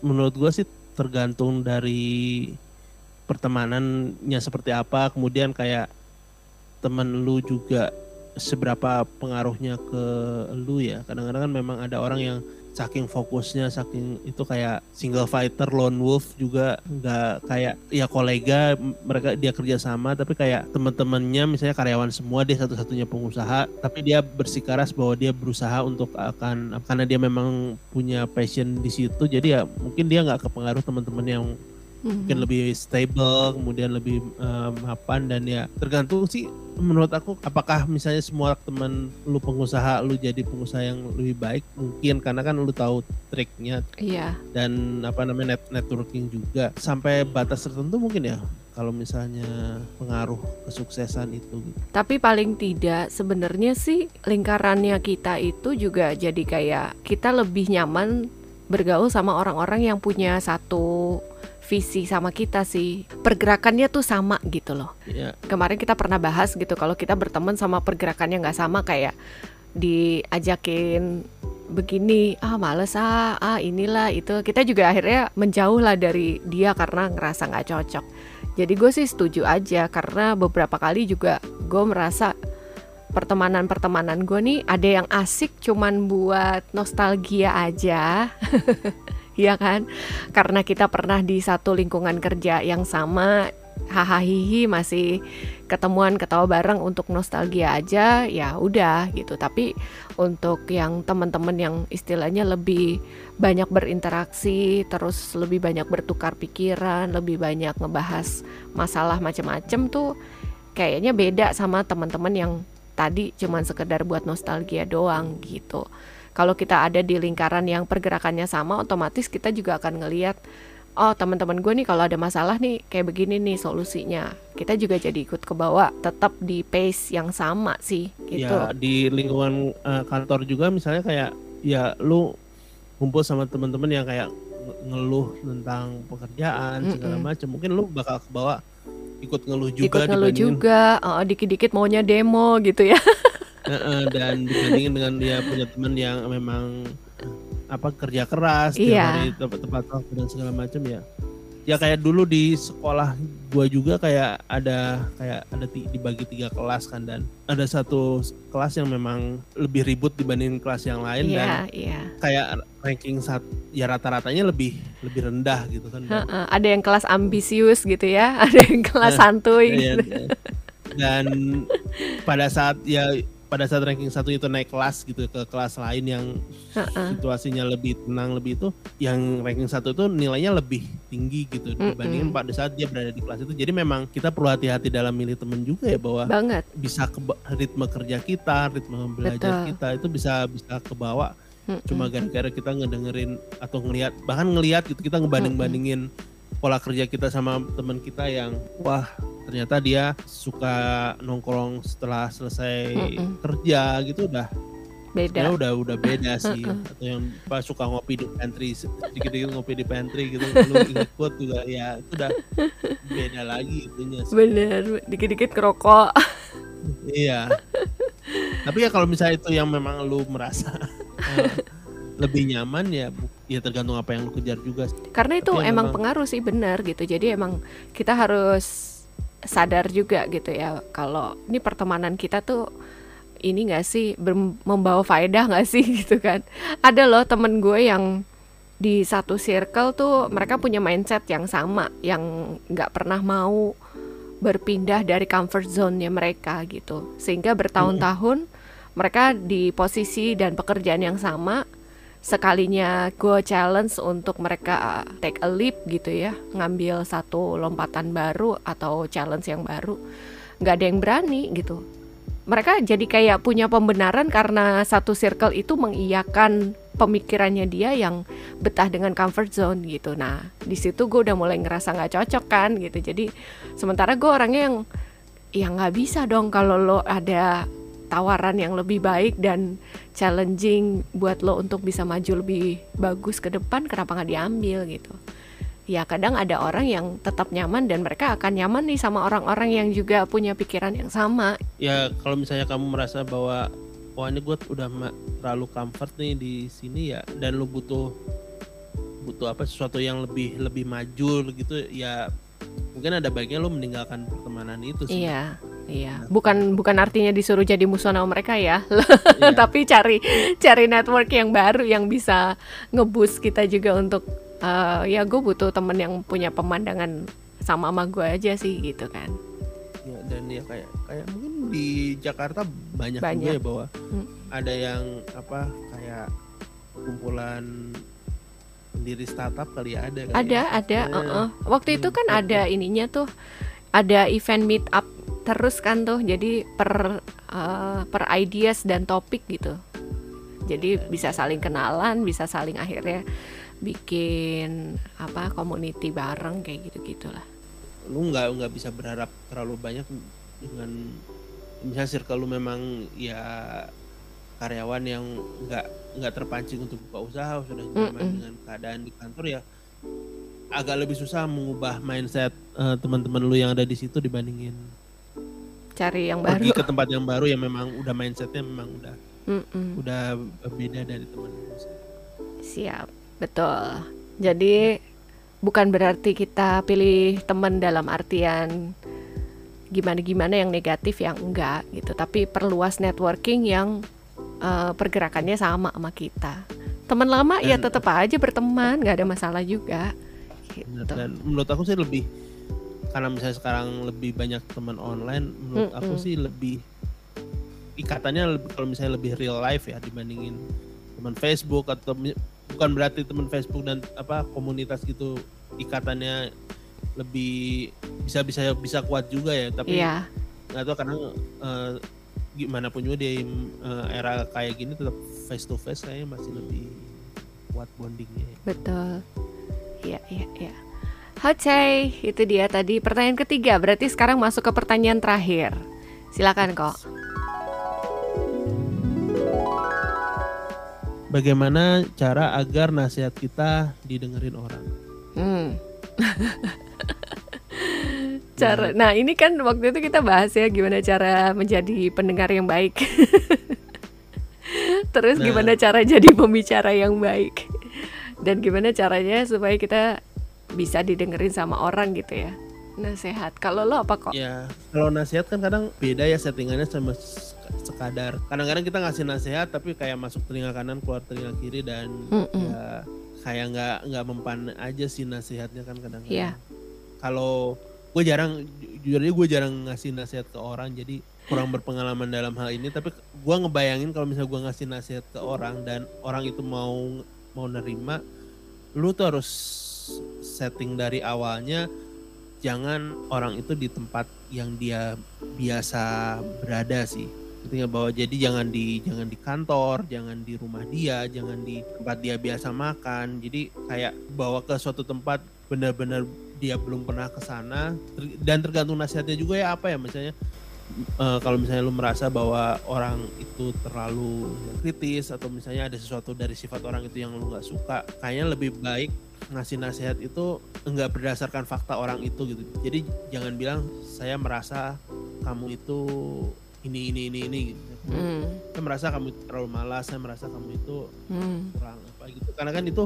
C: menurut gua sih tergantung dari pertemanannya seperti apa, kemudian kayak temen lu juga seberapa pengaruhnya ke lu ya. Kadang-kadang kan memang ada orang yang saking fokusnya, saking itu kayak single fighter, lone wolf juga nggak kayak ya kolega mereka dia kerja sama, tapi kayak teman-temannya misalnya karyawan semua dia satu-satunya pengusaha, tapi dia bersikeras bahwa dia berusaha untuk akan karena dia memang punya passion di situ, jadi ya mungkin dia nggak kepengaruh teman-teman yang mungkin
A: Mhm.
C: lebih stable, kemudian lebih eh, mapan dan ya tergantung sih menurut aku apakah misalnya semua teman lu pengusaha lu jadi pengusaha yang lebih baik mungkin karena kan lu tahu triknya
A: Iya,
C: dan apa namanya net networking juga sampai batas tertentu mungkin ya kalau misalnya pengaruh kesuksesan itu gitu.
A: tapi paling tidak sebenarnya sih lingkarannya kita itu juga jadi kayak kita lebih nyaman bergaul sama orang-orang yang punya satu visi sama kita sih. Pergerakannya tuh sama gitu loh.
C: Ya,
A: Kemarin kita pernah bahas gitu kalau kita berteman sama pergerakannya nggak sama kayak diajakin begini ah males ah ah inilah itu kita juga akhirnya menjauh lah dari dia karena ngerasa nggak cocok jadi gue sih setuju aja karena beberapa kali juga gue merasa pertemanan-pertemanan gue nih ada yang asik cuman buat nostalgia aja. Iya kan? Karena kita pernah di satu lingkungan kerja yang sama hahaha masih ketemuan ketawa bareng untuk nostalgia aja ya udah gitu. Tapi untuk yang teman-teman yang istilahnya lebih banyak berinteraksi terus lebih banyak bertukar pikiran lebih banyak ngebahas masalah macam-macam tuh kayaknya beda sama teman-teman yang tadi cuman sekedar buat nostalgia doang gitu. Kalau kita ada di lingkaran yang pergerakannya sama otomatis kita juga akan ngeliat oh teman-teman gue nih kalau ada masalah nih kayak begini nih solusinya. Kita juga jadi ikut ke bawah tetap di pace yang sama sih gitu.
C: Ya di lingkungan eh, kantor juga misalnya kayak ya lu kumpul sama teman-teman yang kayak nge- ngeluh tentang pekerjaan segala
A: Mm-mm.
C: macam mungkin lu bakal kebawa ikut ngeluh juga
A: ikut ngeluh juga, heeh, dikit-dikit maunya demo gitu ya.
C: Heeh, dan dibandingin dengan dia punya teman yang memang apa kerja keras tiap
A: Iya.
C: hari tepat tepat waktu dan segala macam ya ya kayak dulu di sekolah gua juga kayak ada kayak ada dibagi tiga kelas kan dan ada satu kelas yang memang lebih ribut dibanding kelas yang lain dan
A: Iya, iya.
C: kayak ranking saat ya rata-ratanya lebih lebih rendah gitu kan Dan-
A: Heeh, ada yang kelas ambisius gitu ya, ada yang kelas
C: Nah,
A: santuy
C: Iya,
A: gitu.
C: iya. dan pada saat ya pada saat ranking satu itu naik kelas gitu ke kelas lain yang situasinya lebih tenang lebih itu yang ranking satu itu nilainya lebih tinggi gitu
A: Mm-mm.
C: dibandingin pada saat dia berada di kelas itu jadi memang kita perlu hati-hati dalam milih temen juga ya bahwa
A: Banget.
C: bisa ke ritme kerja kita ritme belajar
A: Betul.
C: kita itu bisa bisa kebawa
A: Mm-mm.
C: cuma gara-gara kita ngedengerin atau ngelihat bahkan ngelihat gitu kita ngebanding-bandingin pola kerja kita sama teman kita yang wah ternyata dia suka nongkrong setelah selesai
A: Mm-mm.
C: kerja gitu udah
A: beda.
C: ya udah udah beda sih atau yang pas suka ngopi di pantry sedikit-sedikit ngopi di pantry gitu lu ikut juga ya itu udah beda lagi itunya sih.
A: Bener, dikit-dikit ngerokok.
C: iya tapi ya kalau misalnya itu yang memang lu merasa lebih nyaman ya bu- ya tergantung apa yang lu kejar juga.
A: Karena itu
C: Tapi ya
A: emang
C: memang-
A: pengaruh sih benar gitu. Jadi emang kita harus sadar juga gitu ya kalau ini pertemanan kita tuh ini nggak sih membawa faedah nggak sih gitu kan. Ada loh temen gue yang di satu circle tuh mereka punya mindset yang sama, yang nggak pernah mau berpindah dari comfort zone-nya mereka gitu. Sehingga bertahun-tahun mereka di posisi dan pekerjaan yang sama sekalinya gue challenge untuk mereka uh, take a leap gitu ya ngambil satu lompatan baru atau challenge yang baru nggak ada yang berani gitu. Mereka jadi kayak punya pembenaran karena satu circle itu mengiyakan pemikirannya dia yang betah dengan comfort zone gitu. Nah di situ gue udah mulai ngerasa nggak cocok kan gitu. Jadi sementara gue orangnya yang ya nggak bisa dong kalau lo ada tawaran yang lebih baik dan challenging buat lo untuk bisa maju lebih bagus ke depan kenapa nggak diambil gitu? Ya kadang ada orang yang tetap nyaman dan mereka akan nyaman nih sama orang-orang yang juga punya pikiran yang sama.
C: Ya kalau misalnya kamu merasa bahwa wah ini gue udah terlalu comfort nih di sini ya dan lu butuh butuh apa sesuatu yang lebih lebih maju gitu ya mungkin ada baiknya lu meninggalkan pertemanan itu sih
A: iya iya bukan bukan artinya disuruh jadi musuh sama mereka ya
C: Iya.
A: tapi cari cari network yang baru yang bisa ngeboost kita juga untuk eh, ya gue butuh temen yang punya pemandangan sama sama gue aja sih gitu kan
C: Ya, dan ya kayak kayak mungkin di Jakarta banyak, juga
A: Banyak.
C: ya bahwa
A: Hmm.
C: ada yang apa kayak kumpulan pendiri startup kali ya ada kali
A: ada
C: ya.
A: ada
C: Ya.
A: uh-uh. waktu itu kan
C: Hmm,
A: ada ininya tuh ada event meet up terus kan tuh jadi per eh, per ideas dan topik gitu jadi bisa saling kenalan bisa saling akhirnya bikin apa community bareng kayak gitu gitulah
C: lu nggak nggak bisa berharap terlalu banyak dengan misalnya circle lu memang ya karyawan yang nggak nggak terpancing untuk buka usaha sudah nyaman
A: Mm-mm.
C: dengan keadaan di kantor ya agak lebih susah mengubah mindset eh, teman-teman lu yang ada di situ dibandingin
A: cari yang
C: pergi
A: baru
C: ke tempat yang baru ya memang udah mindsetnya memang udah
A: Mm-mm.
C: udah beda dari teman
A: Siap, betul. Jadi bukan berarti kita pilih teman dalam artian gimana-gimana yang negatif yang enggak gitu, tapi perluas networking yang eh, pergerakannya sama sama kita. Teman lama ya
C: Dan-
A: tetap aja berteman, nggak ada masalah juga. Gitu.
C: dan menurut aku sih lebih karena misalnya sekarang lebih banyak teman online menurut aku
A: Mm-mm.
C: sih lebih ikatannya lebih- kalau misalnya lebih real life ya dibandingin teman Facebook atau bukan berarti teman Facebook dan apa komunitas gitu ikatannya lebih bisa bisa bisa kuat juga ya tapi
A: Iya,
C: nggak tahu karena eh, gimana pun juga di eh, era kayak gini tetap face to face kayaknya masih lebih kuat bondingnya ya.
A: betul. Iya, iya, iya. Oke, itu dia tadi pertanyaan ketiga. Berarti sekarang masuk ke pertanyaan terakhir. Silakan kok.
C: Bagaimana cara agar nasihat kita didengerin orang?
A: Hmm. cara nah ini kan waktu itu kita bahas ya gimana cara menjadi pendengar yang baik terus
C: Nah.
A: gimana cara jadi pembicara yang baik dan gimana caranya supaya kita bisa didengerin sama orang gitu ya nasehat kalau lo apa kok
C: Ya, kalau nasihat kan kadang beda ya settingannya sama sekadar. Kadang-kadang kita ngasih nasihat tapi kayak masuk telinga kanan keluar telinga kiri dan
A: Mm-mm.
C: ya kayak nggak nggak mempan aja sih nasihatnya kan kadang-kadang.
A: Iya.
C: Kalau gue jarang, ju- jujur aja gue jarang ngasih nasihat ke orang jadi kurang berpengalaman dalam hal ini. Tapi gue ngebayangin kalau misalnya gue ngasih nasihat ke orang dan orang itu mau mau nerima, lu tuh harus setting dari awalnya jangan orang itu di tempat yang dia biasa berada sih Intinya bahwa jadi jangan di jangan di kantor jangan di rumah dia jangan di tempat dia biasa makan jadi kayak bawa ke suatu tempat benar-benar dia belum pernah ke sana Ter- dan tergantung nasihatnya juga ya apa ya misalnya eh, kalau misalnya lu merasa bahwa orang itu terlalu kritis atau misalnya ada sesuatu dari sifat orang itu yang lu nggak suka kayaknya lebih baik ngasih nasihat itu enggak berdasarkan fakta orang itu gitu. Jadi jangan bilang saya merasa kamu itu ini ini ini ini gitu.
A: Hmm,
C: Saya merasa kamu terlalu malas, saya merasa kamu itu
A: hmm,
C: kurang apa gitu. Karena kan itu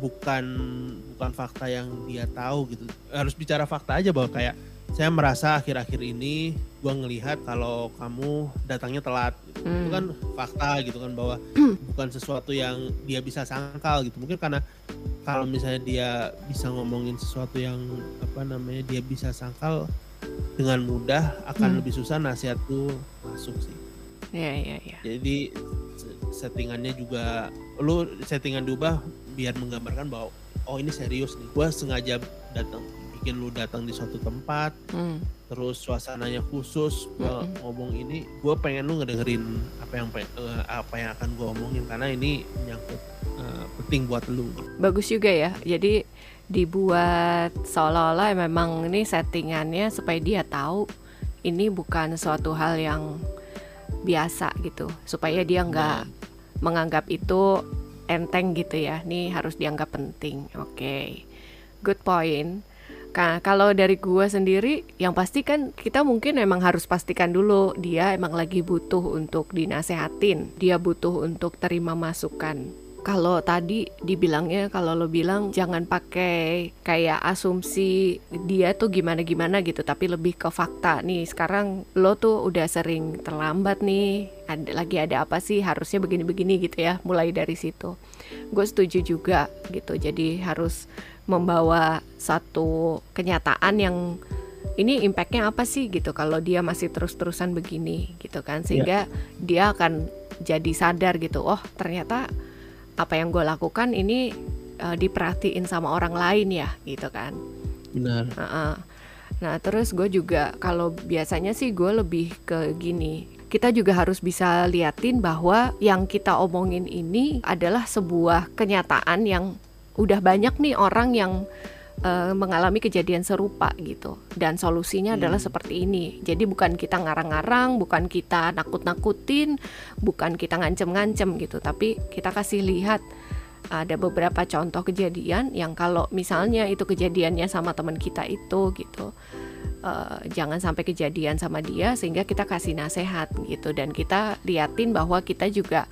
C: bukan bukan fakta yang dia tahu gitu. Harus bicara fakta aja bahwa kayak saya merasa akhir-akhir ini gua ngelihat kalau kamu datangnya telat gitu.
A: hmm.
C: Itu kan fakta gitu kan bahwa bukan sesuatu yang dia bisa sangkal gitu. Mungkin karena kalau misalnya dia bisa ngomongin sesuatu yang apa namanya dia bisa sangkal dengan mudah akan
A: Hmm.
C: lebih susah nasihat tuh masuk sih.
A: ya ya ya
C: Jadi se- settingannya juga lu settingan diubah biar menggambarkan bahwa oh ini serius nih. Gua sengaja datang bikin lu datang di suatu tempat
A: Hmm,
C: terus suasananya khusus gua
A: Mm-mm.
C: ngomong ini gue pengen lu ngedengerin apa yang eh, apa yang akan gue omongin karena ini menyangkut eh, penting buat lu.
A: Bagus juga ya. Jadi dibuat seolah-olah memang ini settingannya supaya dia tahu ini bukan suatu hal yang biasa gitu. Supaya dia nggak menganggap itu enteng gitu ya. Ini harus dianggap penting. Oke. Good point. Ka- kalau dari gua sendiri yang pasti kan kita mungkin emang harus pastikan dulu dia emang lagi butuh untuk dinasehatin. Dia butuh untuk terima masukan kalau tadi dibilangnya kalau lo bilang jangan pakai kayak asumsi dia tuh gimana gimana gitu tapi lebih ke fakta. Nih sekarang lo tuh udah sering terlambat nih. Ada lagi ada apa sih? Harusnya begini-begini gitu ya mulai dari situ. Gue setuju juga gitu. Jadi harus membawa satu kenyataan yang ini impactnya apa sih gitu kalau dia masih terus-terusan begini gitu kan. Sehingga dia akan jadi sadar gitu oh ternyata apa yang gue lakukan ini eh, diperhatiin sama orang lain ya gitu kan
C: benar
A: Heeh. Nah, terus gue juga kalau biasanya sih gue lebih ke gini. Kita juga harus bisa liatin bahwa yang kita omongin ini adalah sebuah kenyataan yang udah banyak nih orang yang eh, mengalami kejadian serupa gitu. Dan solusinya adalah
C: Hmm.
A: seperti ini. Jadi bukan kita ngarang-ngarang, bukan kita nakut-nakutin, bukan kita ngancem-ngancem gitu, tapi kita kasih lihat ada beberapa contoh kejadian yang kalau misalnya itu kejadiannya sama teman kita itu gitu eh, jangan sampai kejadian sama dia sehingga kita kasih nasihat gitu dan kita liatin bahwa kita juga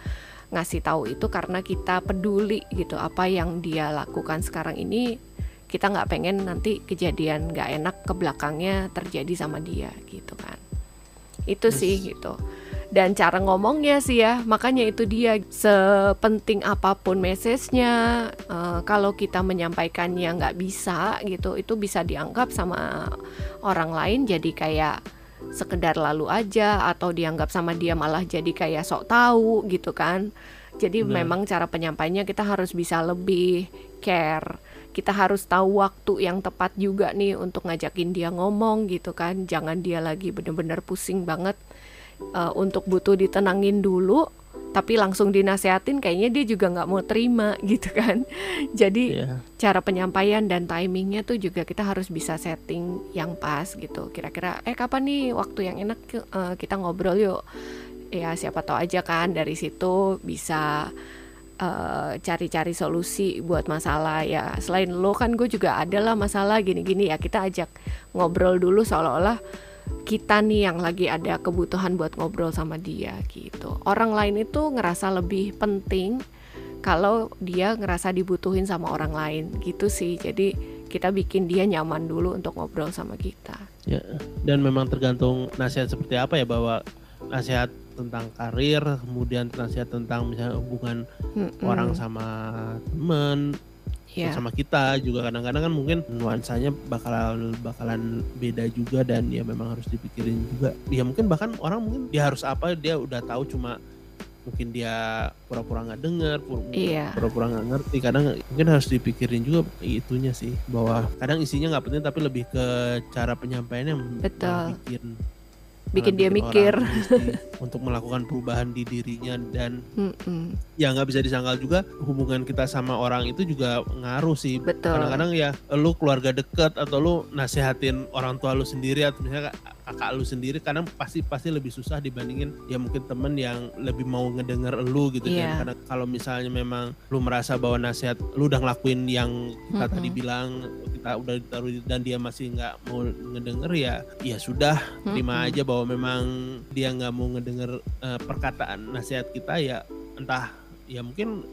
A: ngasih tahu itu karena kita peduli gitu apa yang dia lakukan sekarang ini kita nggak pengen nanti kejadian nggak enak ke belakangnya terjadi sama dia gitu kan. Itu sih gitu. Dan cara ngomongnya sih ya makanya itu dia sepenting apa pun message-nya eh, kalau kita menyampaikannya nggak bisa gitu itu bisa dianggap sama orang lain jadi kayak sekedar lalu aja atau dianggap sama dia malah jadi kayak sok tahu gitu kan. Jadi
C: Benar.
A: memang cara penyampaiannya kita harus bisa lebih care kita harus tahu waktu yang tepat juga nih untuk ngajakin dia ngomong gitu kan. Jangan dia lagi bener-bener pusing banget eh, untuk butuh ditenangin dulu tapi langsung dinasehatin kayaknya dia juga nggak mau terima gitu kan. Jadi
C: ya
A: cara penyampaian dan timingnya tuh juga kita harus bisa setting yang pas gitu. Kira-kira eh kapan nih waktu yang enak eh, kita ngobrol yuk. Ya siapa tahu aja kan dari situ bisa eh, cari-cari solusi buat masalah. Ya selain lo kan gue juga ada lah masalah gini-gini. Ya kita ajak ngobrol dulu seolah-olah kita nih yang lagi ada kebutuhan buat ngobrol sama dia gitu. Orang lain itu ngerasa lebih penting kalau dia ngerasa dibutuhin sama orang lain gitu sih. Jadi kita bikin dia nyaman dulu untuk ngobrol sama kita.
C: Ya, dan memang tergantung nasihat seperti apa ya bahwa nasihat tentang karir, kemudian nasihat tentang misalnya hubungan
A: Mm-mm.
C: orang sama temen,
A: ya
C: sama kita juga kadang-kadang kan mungkin nuansanya bakalan bakalan beda juga dan ya memang harus dipikirin juga. Ya mungkin bahkan orang mungkin dia harus apa dia udah tahu cuma mungkin dia pura-pura nggak dengar, pura-
A: Iya.
C: pura-pura nggak ngerti. Kadang mungkin harus dipikirin juga itunya sih bahwa kadang isinya nggak penting tapi lebih ke cara penyampaiannya yang bikin
A: bikin dia mikir.
C: untuk melakukan perubahan di dirinya dan
A: Mm-mm.
C: ya nggak bisa disangkal juga hubungan kita sama orang itu juga ngaruh sih.
A: Betul.
C: Kadang-kadang ya lu keluarga deket atau lu nasehatin orang tua lu sendiri atau misalnya kakak lu sendiri kadang pasti pasti lebih susah dibandingin ya mungkin temen yang lebih mau ngedenger lu gitu
A: Iya.
C: kan karena kalau misalnya memang lu merasa bahwa nasihat lu udah ngelakuin yang kita tadi
A: Mm-mm.
C: bilang kita udah ditaruh dan dia masih nggak mau ngedenger ya ya sudah terima
A: Mm-mm.
C: aja bahwa memang dia nggak mau ngedenger eh, perkataan nasihat kita ya entah ya mungkin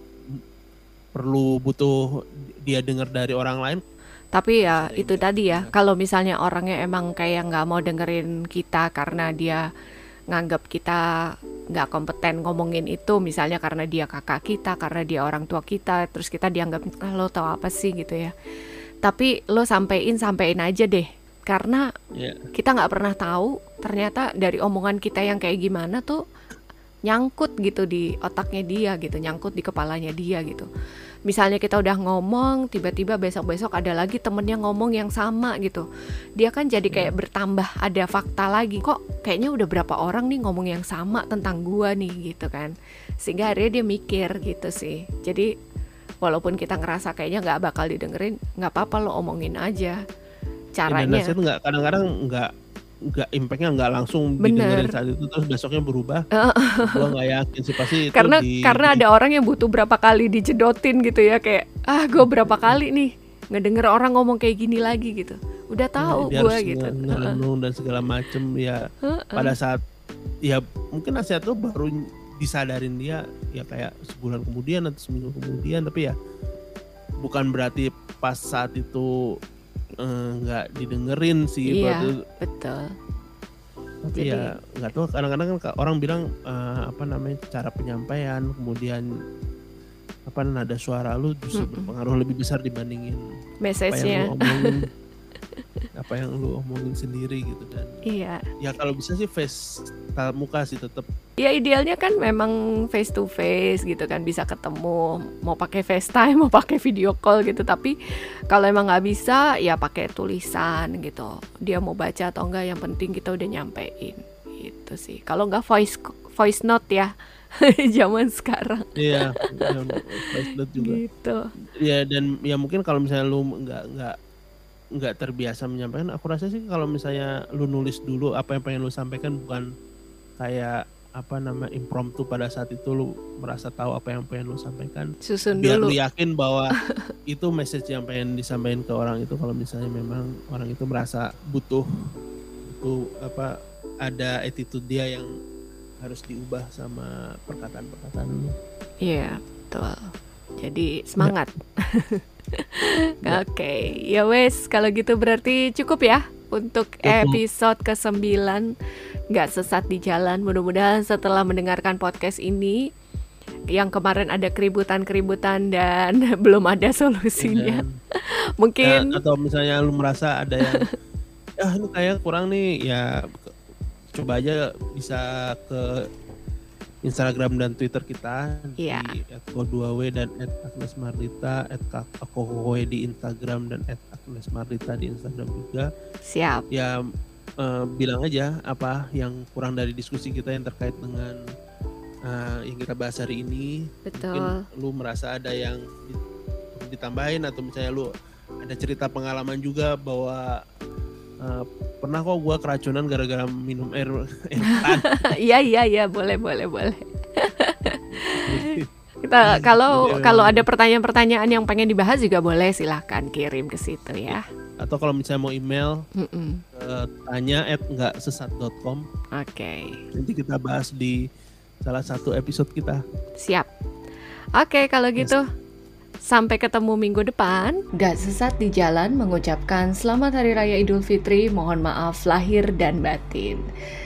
C: perlu butuh dia dengar dari orang lain
A: Tapi ya
C: Sering
A: itu
C: ya.
A: tadi ya,
C: Iya.
A: kalau misalnya orangnya emang kayak nggak mau dengerin kita karena dia nganggap kita nggak kompeten ngomongin itu, misalnya karena dia kakak kita, karena dia orang tua kita, terus kita dianggap ah, lo tau apa sih gitu ya. Tapi lo sampein sampein aja deh, karena
C: ya
A: kita nggak pernah tahu ternyata dari omongan kita yang kayak gimana tuh nyangkut gitu di otaknya dia gitu, nyangkut di kepalanya dia gitu. Misalnya kita udah ngomong, tiba-tiba besok-besok ada lagi temennya ngomong yang sama gitu. Dia kan jadi kayak bertambah ada fakta lagi. Kok kayaknya udah berapa orang nih ngomong yang sama tentang gua nih gitu kan. Sehingga akhirnya dia mikir gitu sih. Jadi walaupun kita ngerasa kayaknya nggak bakal didengerin, nggak apa-apa lo omongin aja.
C: dan
A: Caranya
C: nasihat nggak kadang-kadang nggak nggak impactnya nggak langsung
A: Bener.
C: didengerin saat itu terus besoknya berubah gua nggak yakin sih pasti itu
A: karena
C: di-
A: karena ada orang yang butuh berapa kali dijedotin gitu ya kayak ah gue berapa kali nih ngedenger orang ngomong kayak gini lagi gitu udah tahu
C: dia
A: gue gitu
C: nge- ngerenung dan segala macem ya
A: Heeh.
C: pada saat ya mungkin nasihat tuh baru disadarin dia ya kayak sebulan kemudian atau seminggu kemudian tapi ya bukan berarti pas saat itu eh, nggak didengerin sih
A: Iya.
C: berarti
A: betul
C: tapi
A: Jadi-
C: ya nggak tahu kadang-kadang kan ka- orang bilang eh, apa namanya cara penyampaian kemudian apa nada suara lu justru
A: Mm-mm.
C: berpengaruh lebih besar dibandingin apa yang lu omongin apa yang lu omongin sendiri gitu dan
A: iya
C: ya kalau bisa sih face tatap muka sih tetap
A: ya idealnya kan memang face to face gitu kan bisa ketemu mau pakai FaceTime mau pakai video call gitu. Tapi kalau emang nggak bisa ya pakai tulisan gitu. Dia mau baca atau enggak yang penting kita udah nyampein. Gitu sih. Kalau nggak voice voice note ya zaman sekarang.
C: Iya face note juga.
A: Gitu.
C: Ya dan ya mungkin kalau misalnya lu nggak nggak nggak terbiasa menyampaikan aku rasa sih kalau misalnya lu nulis dulu apa yang pengen lu sampaikan bukan kayak apa nama impromptu pada saat itu lu merasa tahu apa yang pengen lu sampaikan
A: susun
C: biar
A: dulu
C: lu yakin bahwa itu message yang pengen disampaikan ke orang itu kalau misalnya memang orang itu merasa butuh butuh apa ada attitude dia yang harus diubah sama perkataan-perkataan lu.
A: iya betul jadi semangat
C: Ya.
A: oke ya wes kalau gitu berarti cukup ya untuk
C: Cukup.
A: episode ke-9 nggak sesat di jalan. Mudah-mudahan setelah mendengarkan podcast ini yang kemarin ada keributan-keributan dan belum ada solusinya.
C: Dan-
A: mungkin
C: Ya, atau misalnya lu merasa ada yang ah ini kayak kurang nih. Ya coba aja bisa ke Instagram dan Twitter kita.
A: Iya.
C: di @ko2w dan @agnesmarlita @akokowe di Instagram dan @agnesmarlita di Instagram juga.
A: Siap.
C: Ya eh, bilang aja apa yang kurang dari diskusi kita yang terkait dengan eh, yang kita bahas hari ini. Mungkin
A: betul.
C: lu merasa ada yang di- ditambahin atau misalnya lu ada cerita pengalaman juga bahwa uh, pernah kok gua keracunan gara-gara minum air
A: iya iya iya. Boleh boleh boleh Kita kalau
C: Jadi,
A: kalau ada pertanyaan-pertanyaan yang pengen dibahas juga boleh silahkan kirim ke situ ya.
C: Atau kalau misalnya mau email eh, tanya at nggak sesat.com
A: Oke,
C: nanti kita bahas di salah satu episode kita.
A: siap. Oke, kalau gitu sampai ketemu minggu depan. Gak sesat di jalan mengucapkan selamat hari raya Idul Fitri. Mohon maaf lahir dan batin.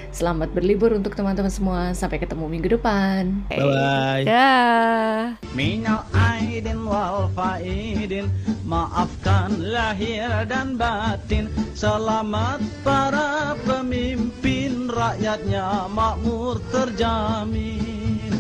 A: Selamat berlibur untuk teman-teman semua. Sampai ketemu minggu depan.
C: Bye bye.
A: Dah.
D: Minal aidin wal faidin Maafkan lahir dan batin Selamat para pemimpin Rakyatnya makmur terjamin